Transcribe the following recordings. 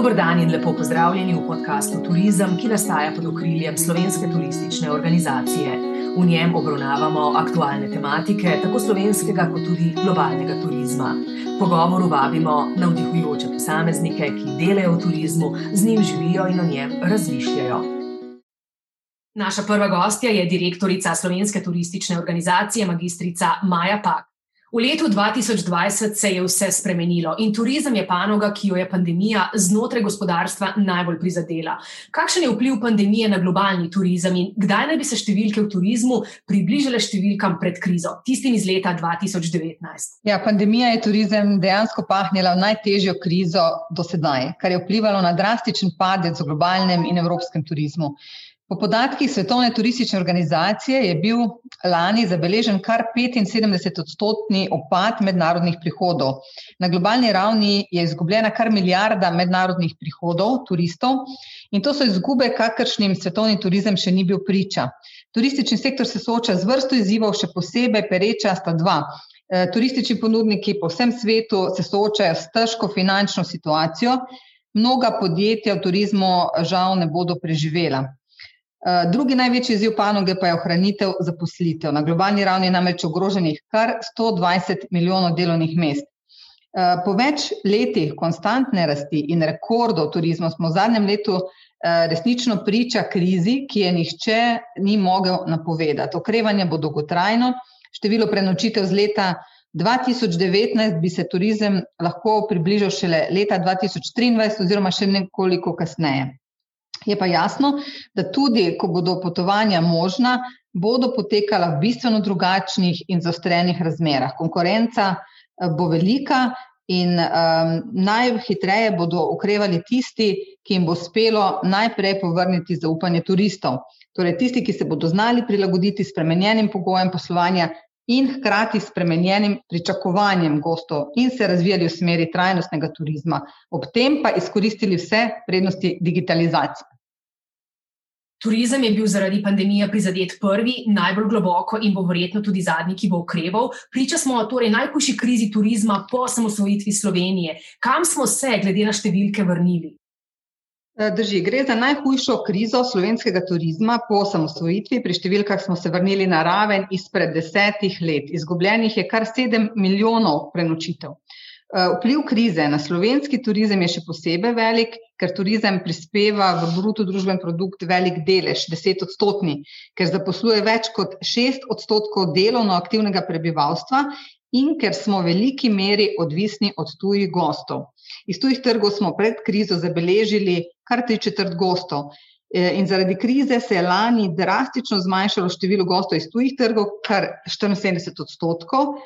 Dobr dan in lepo pozdravljeni v podkastu Turizem, ki nastaja pod okriljem slovenske turistične organizacije. V njem obravnavamo aktualne tematike, tako slovenskega, kot tudi globalnega turizma. Pogovoru vabimo navdihujoče posameznike, ki delajo v turizmu, z njim živijo in o njem razmišljajo. Naša prva gostja je direktorica slovenske turistične organizacije, magistrica Maja Pak. V letu 2020 se je vse spremenilo in turizem je panoga, ki jo je pandemija znotraj gospodarstva najbolj prizadela. Kakšen je vpliv pandemije na globalni turizem in kdaj naj bi se številke v turizmu približale številkam pred krizo, tistim iz leta 2019? Ja, pandemija je turizem dejansko pahnila v najtežjo krizo do sedaj, kar je vplivalo na drastičen padec v globalnem in evropskem turizmu. Po podatkih Svetovne turistične organizacije je bil lani zabeležen kar 75-odstotni opad mednarodnih prihodov. Na globalni ravni je izgubljena kar milijarda mednarodnih prihodov turistov in to so izgube, kakršnim svetovni turizem še ni bil priča. Turistični sektor se sooča z vrsto izzivov, še posebej pereča sta dva. E, turistični ponudniki po vsem svetu se soočajo s težko finančno situacijo, mnoga podjetja v turizmu žal ne bodo preživela. Eh, drugi največji izziv panoge pa je ohranitev zaposlitev. Na globalni ravni je namreč ogroženih kar 120 milijonov delovnih mest. Eh, po več letih konstantne rasti in rekordov turizma smo v zadnjem letu eh, resnično priča krizi, ki je nihče ni mogel napovedati. Okrevanje bo dolgotrajno, število prenočitev z leta 2019 bi se turizem lahko približal šele leta 2023 oziroma še nekoliko kasneje. Je pa jasno, da tudi, ko bodo potovanja možna, bodo potekala v bistveno drugačnih in zaostrenih razmerah. Konkurenca eh, bo velika in um, najhitreje bodo ukrevali tisti, ki jim bo uspelo najprej povrniti zaupanje turistov. Torej, tisti, ki se bodo znali prilagoditi spremenjenim pogojem poslovanja in hkrati spremenjenim pričakovanjem gostov in se razvijali v smeri trajnostnega turizma, ob tem pa izkoristili vse prednosti digitalizacije. Turizem je bil zaradi pandemije prizadet prvi, najbolj globoko in bo verjetno tudi zadnji, ki bo ukreval. Priča smo torej najhujši krizi turizma po samosvojitvi Slovenije. Kam smo se, glede na številke, vrnili? Eh, drži, gre za najhujšo krizo slovenskega turizma po samosvojitvi. Pri številkah smo se vrnili na raven izpred desetih let. Izgubljenih je kar sedem milijonov prenočitev. Eh, vpliv krize na slovenski turizem je še posebej velik, ker turizem prispeva v bruto družben produkt velik delež, deset odstotni, ker zaposluje več kot šest odstotkov delovno aktivnega prebivalstva in ker smo v veliki meri odvisni od tujih gostov. Iz tujih trgov smo pred krizo zabeležili kar tri četrt gostov. Eh, in zaradi krize se je lani drastično zmanjšalo število gostov iz tujih trgov, kar 74 odstotkov.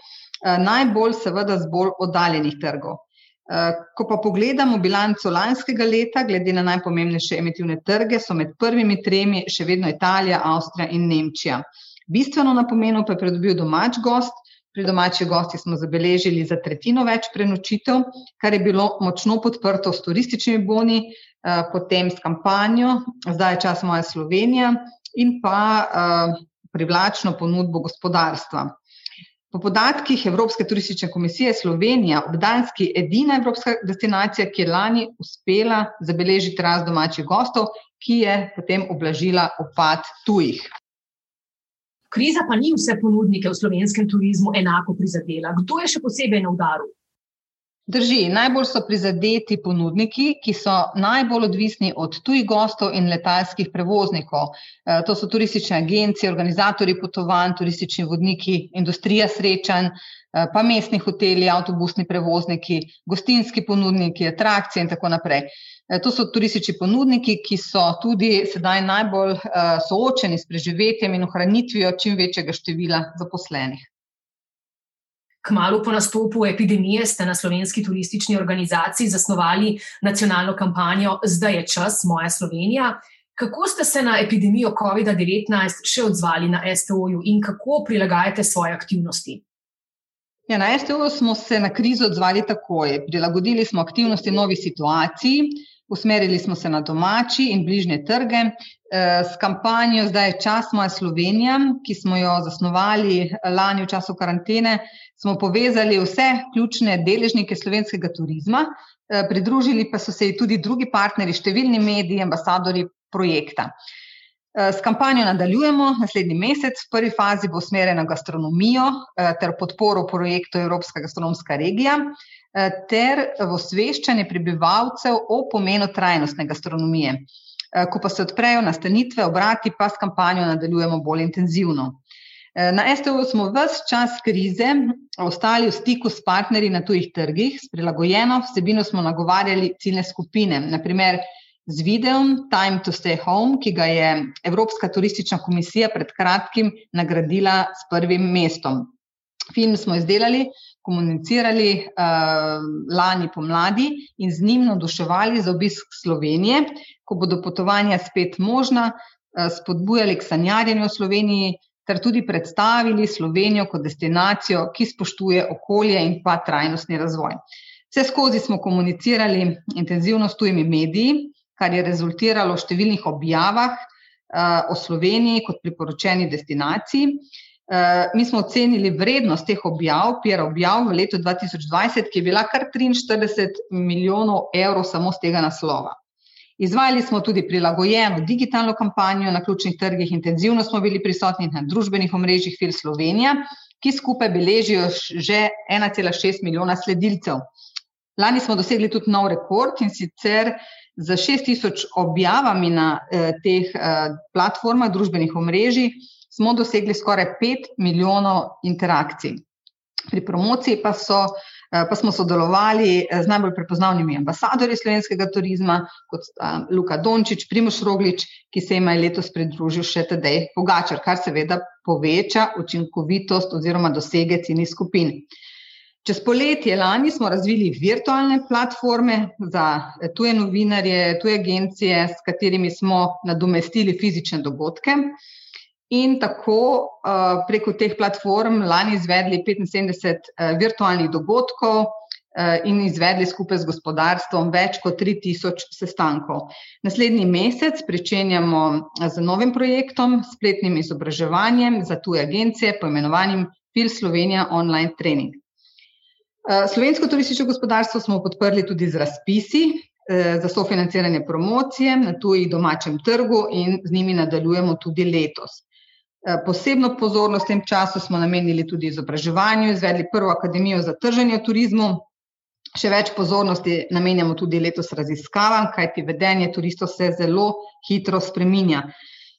Eh, najbolj seveda z bolj oddaljenih trgov. Eh, ko pa pogledamo bilanco lanskega leta, glede na najpomembnejše emitivne trge, so med prvimi tremi še vedno Italija, Avstrija in Nemčija. Bistveno na pomenu pa je pridobil domač gost. Pri domačih gostih smo zabeležili za tretjino več prenočitev, kar je bilo močno podprto s turističnimi boni, potem s kampanjo, zdaj je čas moja Slovenija in pa privlačno ponudbo gospodarstva. Po podatkih Evropske turistične komisije Slovenija ob Danski edina evropska destinacija, ki je lani uspela zabeležiti rast domačih gostov, ki je potem oblažila opad tujih. Kriza pa ni vse ponudnike v slovenskem turizmu enako prizadela. Kdo je še posebej na udaru? Drži, najbolj so prizadeti ponudniki, ki so najbolj odvisni od tujih gostov in letalskih prevoznikov. E, to so turistične agencije, organizatori potovanj, turistični vodniki, industrija srečanj, e, pa mestni hoteli, avtobusni prevozniki, gostinski ponudniki, atrakcije in tako naprej. E, to so turistični ponudniki, ki so tudi sedaj najbolj soočeni s preživetjem in ohranitvijo čim večjega števila zaposlenih. Kmalo po nastopu epidemije ste na slovenski turistični organizaciji zasnovali nacionalno kampanjo Zdaj je čas, moja Slovenija. Kako ste se na epidemijo COVID-19 še odzvali na STO-ju in kako prilagajate svoje aktivnosti? Ja, na STO smo se na krizo odzvali takoj. Prilagodili smo aktivnosti novi situaciji, usmerili smo se na domači in bližnje trge. Eh, s kampanjo Zdaj je čas moja Slovenija, ki smo jo zasnovali lani v času karantene, smo povezali vse ključne deležnike slovenskega turizma, pridružili pa so se tudi drugi partnerji, številni mediji, ambasadori projekta. S kampanjo nadaljujemo naslednji mesec. V prvi fazi bo usmerjena gastronomijo ter podporo projektu Evropska gastronomska regija ter v osveščanje prebivalcev o pomenu trajnostne gastronomije. Ko pa se odprejo nastanitve, obrati, pa s kampanjo nadaljujemo bolj intenzivno. Na STO smo vse čas krize ostali v stiku s partnerji na tujih trgih, s prilagojeno vsebino smo nagovarjali ciljne skupine, naprimer z videom Time to Stay Home, ki ga je Evropska turistična komisija pred kratkim nagradila s prvim mestom. Film smo izdelali, komunicirali uh, lani pomladi in z njim navduševali za obisk Slovenije, ko bodo potovanja spet možna, uh, spodbujali k sanjarjenju v Sloveniji ter tudi predstavili Slovenijo kot destinacijo, ki spoštuje okolje in pa trajnostni razvoj. Vse skozi smo komunicirali intenzivno s tujimi mediji, kar je rezultiralo v številnih objavah uh, o Sloveniji kot priporočeni destinaciji. Uh, mi smo ocenili vrednost teh objav, PR objav v letu 2020, ki je bila kar 43 milijonov evrov samo z tega naslova. Izvajali smo tudi prilagojeno digitalno kampanjo na ključnih trgih, intenzivno smo bili prisotni na družbenih omrežjih Fil Slovenija, ki skupaj beležijo že 1,6 milijona sledilcev. Lani smo dosegli tudi nov rekord in sicer z 6000 objavami na eh, teh eh, platformah, družbenih omrežij, smo dosegli skoraj 5 milijonov interakcij. Pri promociji pa, so, eh, pa smo sodelovali z najbolj prepoznavnimi ambasadorji slovenskega turizma, kot sta Luka Dončić, Primoš Roglič, ki se jim je letos pridružil še Tadej Pogačar, kar seveda poveča učinkovitost oziroma dosege ciljnih skupin. Čez poletje lani smo razvili virtualne platforme za tuje novinarje, tuje agencije, s katerimi smo nadomestili fizične dogodke. In tako uh, preko teh platform lani izvedli 75 uh, virtualnih dogodkov uh, in izvedli skupaj z gospodarstvom več kot 3000 sestankov. Naslednji mesec pričenjamo z novim projektom, spletnim izobraževanjem za tuje agencije, poimenovanim Fil Slovenija Online Training. Eh, slovensko turistično gospodarstvo smo podprli tudi z razpisi eh, za sofinanciranje promocije na tuji domačem trgu in z njimi nadaljujemo tudi letos. Eh, posebno pozornost v tem času smo namenili tudi izobraževanju, izvedli prvo akademijo za trženje v turizmu. Še več pozornosti namenjamo tudi letos raziskavam, kajti vedenje turistov se zelo hitro spreminja.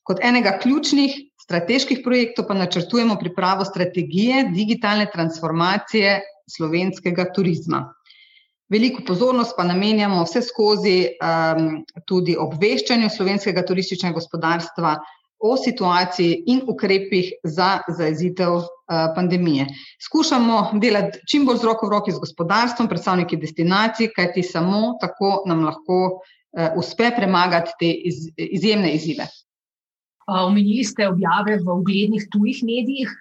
Kot enega ključnih strateških projektov pa načrtujemo pripravo strategije digitalne transformacije slovenskega turizma. Veliko pozornost pa namenjamo vse skozi um, tudi obveščanju slovenskega turističnega gospodarstva o situaciji in ukrepih za zaezitev uh, pandemije. Skušamo delati čim bolj z roko v roki z gospodarstvom, predstavniki destinacij, kajti samo tako nam lahko uh, uspe premagati te iz, izjemne izzive. Omenili ste objave v uglednih tujih medijih.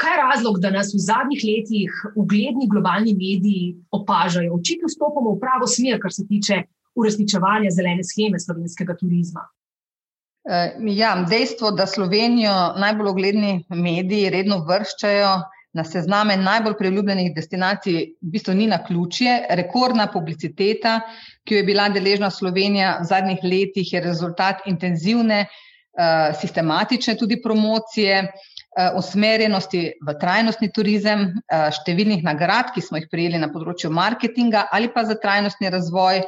Kaj je razlog, da nas v zadnjih letih ugledni globalni mediji opažajo? Očitno stopamo v pravo smer, kar se tiče uresničevanja zelene scheme slovenskega turizma. Eh, ja, dejstvo, da Slovenijo najbolj ugledni mediji redno vrščajo na sezname najbolj priljubljenih destinacij, v bistvu ni na ključje. Rekordna publiciteta, ki jo je bila deležna Slovenija v zadnjih letih, je rezultat intenzivne, eh, sistematične tudi promocije. Eh, usmerjenosti v trajnostni turizem, številnih nagrad, ki smo jih prijeli na področju marketinga ali pa za trajnostni razvoj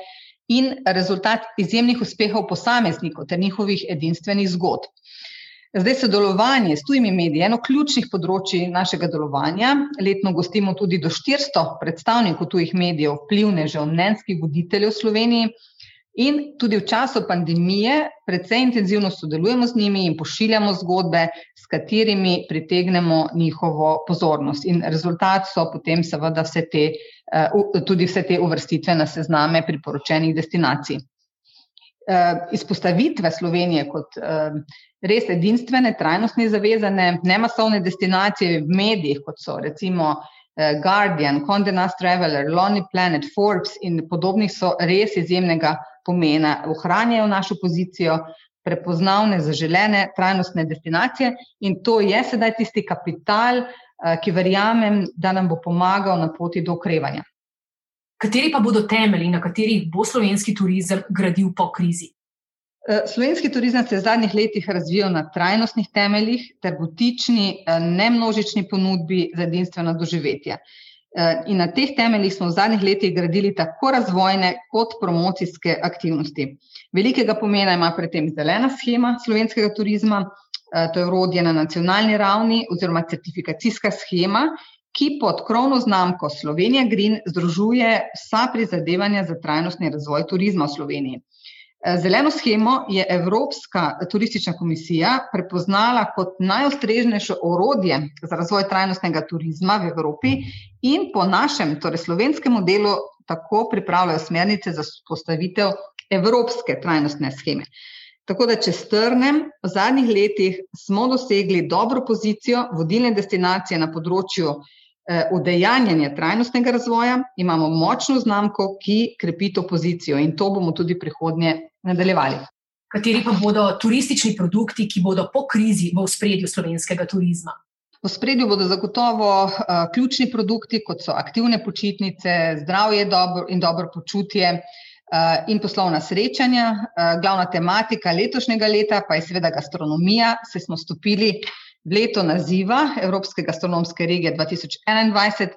in rezultat izjemnih uspehov posameznikov ter njihovih edinstvenih zgodb. Zdaj, sodelovanje s tujimi mediji je eno ključnih področji našega delovanja. Letno gostimo tudi do 400 predstavnikov tujih medijev, vplivnežev, mnenjskih voditeljev v Sloveniji. In tudi v času pandemije precej intenzivno sodelujemo z njimi in pošiljamo zgodbe, s katerimi pritegnemo njihovo pozornost. In rezultat so potem seveda vse te, eh, tudi vse te uvrstitve na sezname priporočenih destinacij. Eh, izpostavitve Slovenije kot eh, res edinstvene, trajnostne zavezane, nemasovne destinacije v medijih, kot so recimo Guardian, Condé Nast Traveler, Lonely Planet, Forbes in podobnih, so res izjemnega pomena, ohranjajo našo pozicijo, prepoznavne, zaželene, trajnostne destinacije in to je sedaj tisti kapital, eh, ki verjamem, da nam bo pomagal na poti do okrevanja. Kateri pa bodo temelji, na katerih bo slovenski turizem gradil po krizi? Eh, slovenski turizem se je v zadnjih letih razvijal na trajnostnih temeljih ter butični, eh, nemnožični ponudbi za edinstveno doživetje. Eh, in na teh temeljih smo v zadnjih letih gradili tako razvojne kot promocijske aktivnosti. Velikega pomena ima pri tem zelena schema slovenskega turizma, to je urodje na nacionalni ravni oziroma certifikacijska schema, ki pod krovno znamko Slovenija Green združuje vsa prizadevanja za trajnostni razvoj turizma v Sloveniji. Zeleno schemo je Evropska turistična komisija prepoznala kot najustrežnejše orodje za razvoj trajnostnega turizma v Evropi in po našem, torej slovenskem modelu, tako pripravljajo smernice za postavitev evropske trajnostne scheme. Tako da, če strnem, v zadnjih letih smo dosegli dobro pozicijo vodilne destinacije na področju Eh, udejanjanje trajnostnega razvoja, imamo močno znamko, ki krepi to pozicijo in to bomo tudi prihodnje nadaljevali. Kateri pa bodo turistični produkti, ki bodo po krizi v spredju slovenskega turizma? V spredju bodo zagotovo uh, ključni produkti, kot so aktivne počitnice, zdravje dobro in dobro počutje uh, in poslovna srečanja. Uh, glavna tematika letošnjega leta pa je seveda gastronomija, se smo stopili leto naziva Evropske gastronomske regije 2021,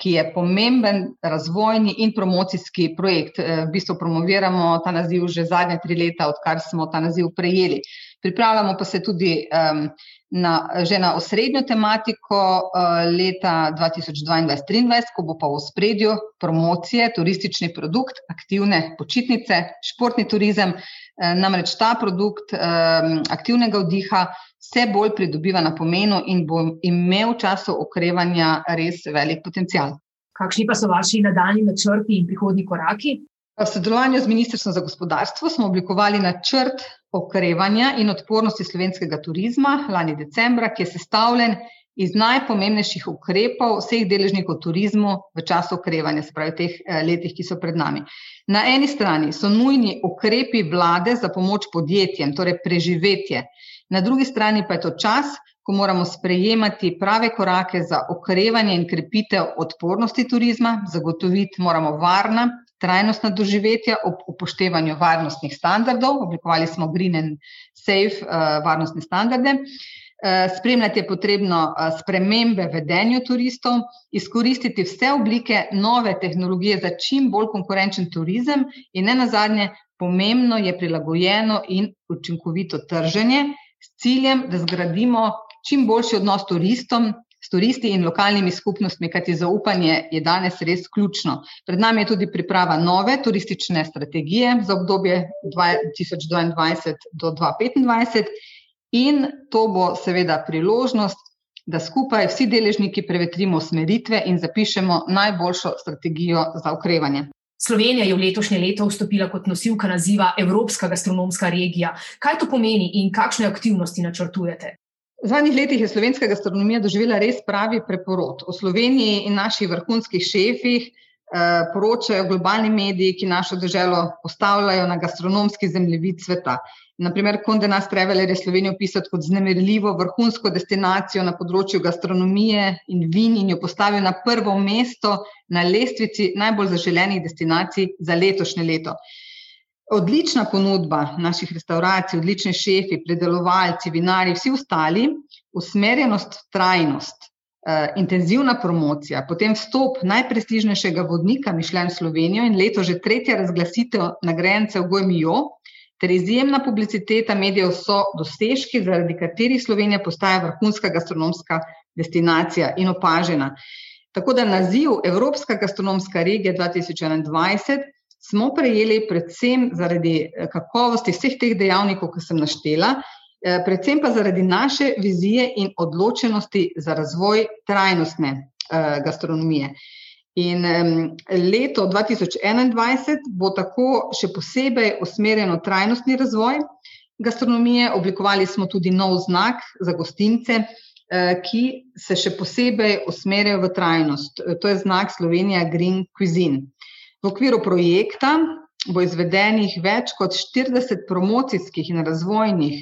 ki je pomemben razvojni in promocijski projekt. Eh, v bistvu promoviramo ta naziv že zadnje tri leta, odkar smo ta naziv prejeli. Pripravljamo pa se tudi um, na, že na osrednjo tematiko uh, leta 2022-2023, ko bo pa v spredju promocije, turistični produkt, aktivne počitnice, športni turizem. Uh, namreč ta produkt um, aktivnega vdiha vse bolj pridobiva na pomenu in bo imel v času okrevanja res velik potencial. Kakšni pa so vaši nadaljni načrti in prihodni koraki? V sodelovanju z Ministrstvom za gospodarstvo smo oblikovali načrt okrevanja in odpornosti slovenskega turizma lani decembra, ki je sestavljen iz najpomembnejših ukrepov vseh deležnikov turizmu v času okrevanja, se pravi teh eh, letih, ki so pred nami. Na eni strani so nujni ukrepi vlade za pomoč podjetjem, torej preživetje. Na drugi strani pa je to čas, ko moramo sprejemati prave korake za okrevanje in krepitev odpornosti turizma, zagotoviti moramo varna, trajnostna doživetja ob upoštevanju varnostnih standardov. Oblikovali smo Green and Safe uh, varnostne standarde. Eh, spremljati je potrebno eh, spremembe vedenju turistov, izkoristiti vse oblike nove tehnologije za čim bolj konkurenčen turizem in ne nazadnje, pomembno je prilagojeno in učinkovito trženje, s ciljem, da zgradimo čim boljši odnos turistom, s turisti in lokalnimi skupnostmi, kajti zaupanje je danes res ključno. Pred nami je tudi priprava nove turistične strategije za obdobje 2022 do 2025 in to bo seveda priložnost, da skupaj vsi deležniki prevetrimo smeritve in zapišemo najboljšo strategijo za okrevanje. Slovenija je v letošnje leto vstopila kot nosilka naziva Evropska gastronomska regija. Kaj to pomeni in kakšne aktivnosti načrtujete? V zadnjih letih je slovenska gastronomija doživela res pravi preporod. O Sloveniji in naših vrhunskih šefih eh, poročajo globalni mediji, ki našo državo postavljajo na gastronomski zemljevid sveta. Naprimer, Konde nas Traveler je Slovenijo opisal kot znemirljivo vrhunsko destinacijo na področju gastronomije in vin in jo postavil na prvo mesto na lestvici najbolj zaželenih destinacij za letošnje leto. Odlična ponudba naših restauracij, odlični šefi, predelovalci, vinari, vsi ostali, usmerjenost v trajnost, eh, intenzivna promocija, potem vstop najprestižnejšega vodnika Mišljen Slovenijo in leto že tretja razglasitev nagrajencev Gojmijo, ter izjemna publiciteta medijev so dosežki, zaradi katerih Slovenija postaja vrhunska gastronomska destinacija in opažena. Tako da naziv Evropska gastronomska regija 2021 smo prejeli predvsem zaradi eh, kakovosti vseh teh dejavnikov, ki sem naštela, eh, predvsem pa zaradi naše vizije in odločenosti za razvoj trajnostne eh, gastronomije. In leto 2021 bo tako še posebej usmerjeno trajnostni razvoj gastronomije. Oblikovali smo tudi nov znak za gostince, ki se še posebej usmerjajo v trajnost. To je znak Slovenija Green Cuisine. V okviru projekta bo izvedenih več kot 40 promocijskih in razvojnih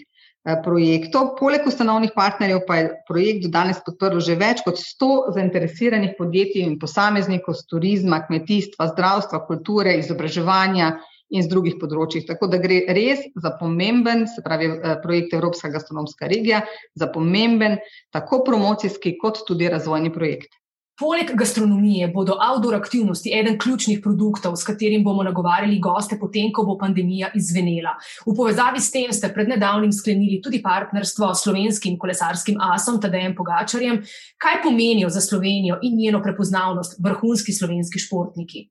projektov. Poleg ustanovnih partnerjev pa je projekt do danes podprlo že več kot 100 zainteresiranih podjetij in posameznikov z turizma, kmetijstva, zdravstva, kulture, izobraževanja in z drugih področjih. Tako da gre res za pomemben, se pravi, projekt Evropska gastronomska regija, za pomemben tako promocijski kot tudi razvojni projekt. Poleg gastronomije bodo outdoor aktivnosti eden ključnih produktov, s katerim bomo nagovarjali goste, potem, ko bo pandemija izvenela. V povezavi s tem ste pred nedavnim sklenili tudi partnerstvo s slovenskim kolesarskim asom Tadejem Pogačarjem. Kaj pomenijo za Slovenijo in njeno prepoznavnost vrhunski slovenski športniki?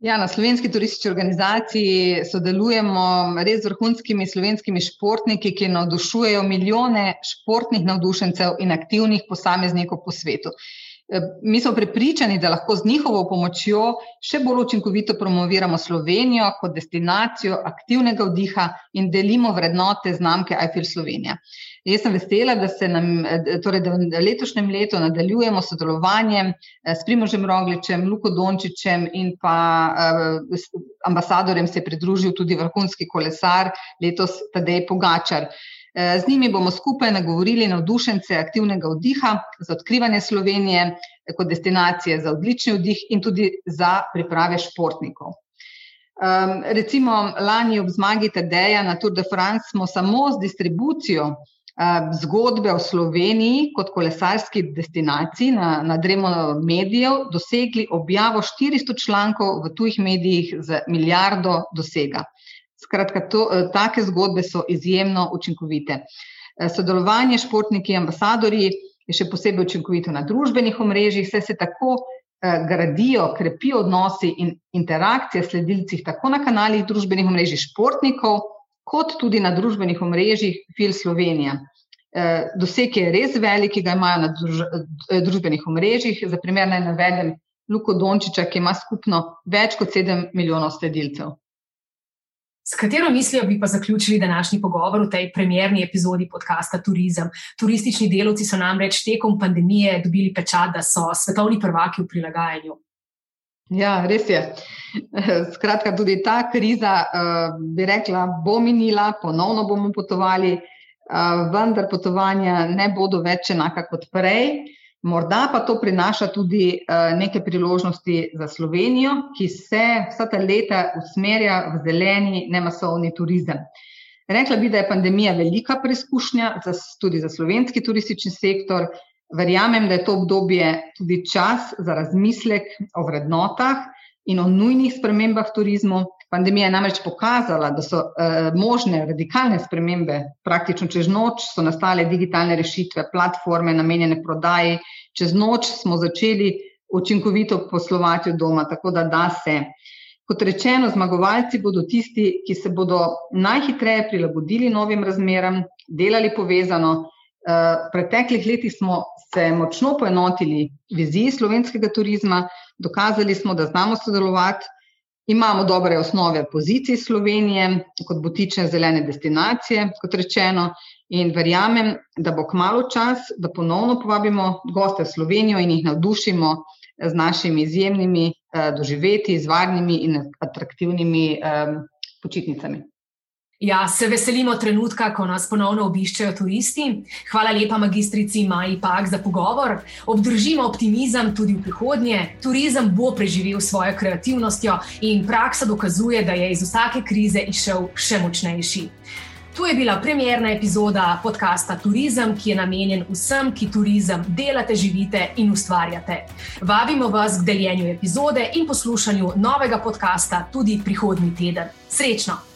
Ja, na slovenski turistični organizaciji sodelujemo res z vrhunskimi slovenskimi športniki, ki navdušujejo milijone športnih navdušencev in aktivnih posameznikov po svetu. Mi smo prepričani, da lahko z njihovo pomočjo še bolj učinkovito promoviramo Slovenijo kot destinacijo aktivnega vdiha in delimo vrednote znamke Eiffel Slovenija. Jaz sem vesela, da se nam, torej da v letošnjem letu nadaljujemo sodelovanjem s Primožem Rogličem, Luko Dončičem in pa ambasadorjem se je pridružil tudi vrhunski kolesar, letos Tadej Pogačar. Z njimi bomo skupaj nagovorili navdušence aktivnega vdiha za odkrivanje Slovenije kot destinacije za odlični vdih in tudi za priprave športnikov. Recimo lani ob zmagi Tadeja na Tour de France smo samo z distribucijo zgodbe o Sloveniji kot kolesarski destinaciji na, na Dremo medijev dosegli objavo štiristo člankov v tujih medijih z milijardo dosega. Skratka, to, take zgodbe so izjemno učinkovite. Sodelovanje s športniki, ambasadorji je še posebej učinkovito na družbenih omrežjih, saj se tako gradijo, krepijo odnosi in interakcije s sledilci tako na kanalih družbenih omrežij športnikov, kot tudi na družbenih omrežjih Fil Slovenija. Doseg je res velik, ki ga imajo na družbenih omrežjih, za primer naj navedem Luko Dončiča, ki ima skupno več kot sedem milijonov sledilcev. S katero mislijo bi pa zaključili današnji pogovor v tej premjerni epizodi podcasta Turizem? Turistični delavci so namreč tekom pandemije dobili pečat, da so svetovni prvaki v prilagajanju. Ja, res je. Skratka, tudi ta kriza, bi rekla, bo minila, ponovno bomo potovali, vendar potovanja ne bodo več enaka kot prej. Morda pa to prinaša tudi neke priložnosti za Slovenijo, ki se vsa ta leta usmerja v zeleni, nemasovni turizem. Rekla bi, da je pandemija velika preizkušnja tudi za slovenski turistični sektor. Verjamem, da je to obdobje tudi čas za razmislek o vrednotah in o nujnih spremembah v turizmu. Pandemija je namreč pokazala, da so uh, možne radikalne spremembe, praktično čez noč so nastale digitalne rešitve, platforme namenjene prodaji, čez noč smo začeli učinkovito poslovati od doma, tako da da se. Kot rečeno, zmagovalci bodo tisti, ki se bodo najhitreje prilagodili novim razmeram, delali povezano. V preteklih letih smo se močno poenotili viziji slovenskega turizma, dokazali smo, da znamo sodelovati, imamo dobre osnove pozicij Slovenije kot botične zelene destinacije, kot rečeno, in verjamem, da bo kmalo čas, da ponovno povabimo goste v Slovenijo in jih navdušimo z našimi izjemnimi doživetji, z varnimi in atraktivnimi počitnicami. Ja, se veselimo trenutka, ko nas ponovno obiščejo turisti. Hvala lepa magistrici Maji Pak za pogovor. Obdržimo optimizem tudi v prihodnje. Turizem bo preživel svojo kreativnostjo in praksa dokazuje, da je iz vsake krize izšel še močnejši. To je bila premjerna epizoda podcasta Turizem, ki je namenjen vsem, ki turizem delate, živite in ustvarjate. Vabimo vas k deljenju epizode in poslušanju novega podcasta tudi prihodnji teden. Srečno!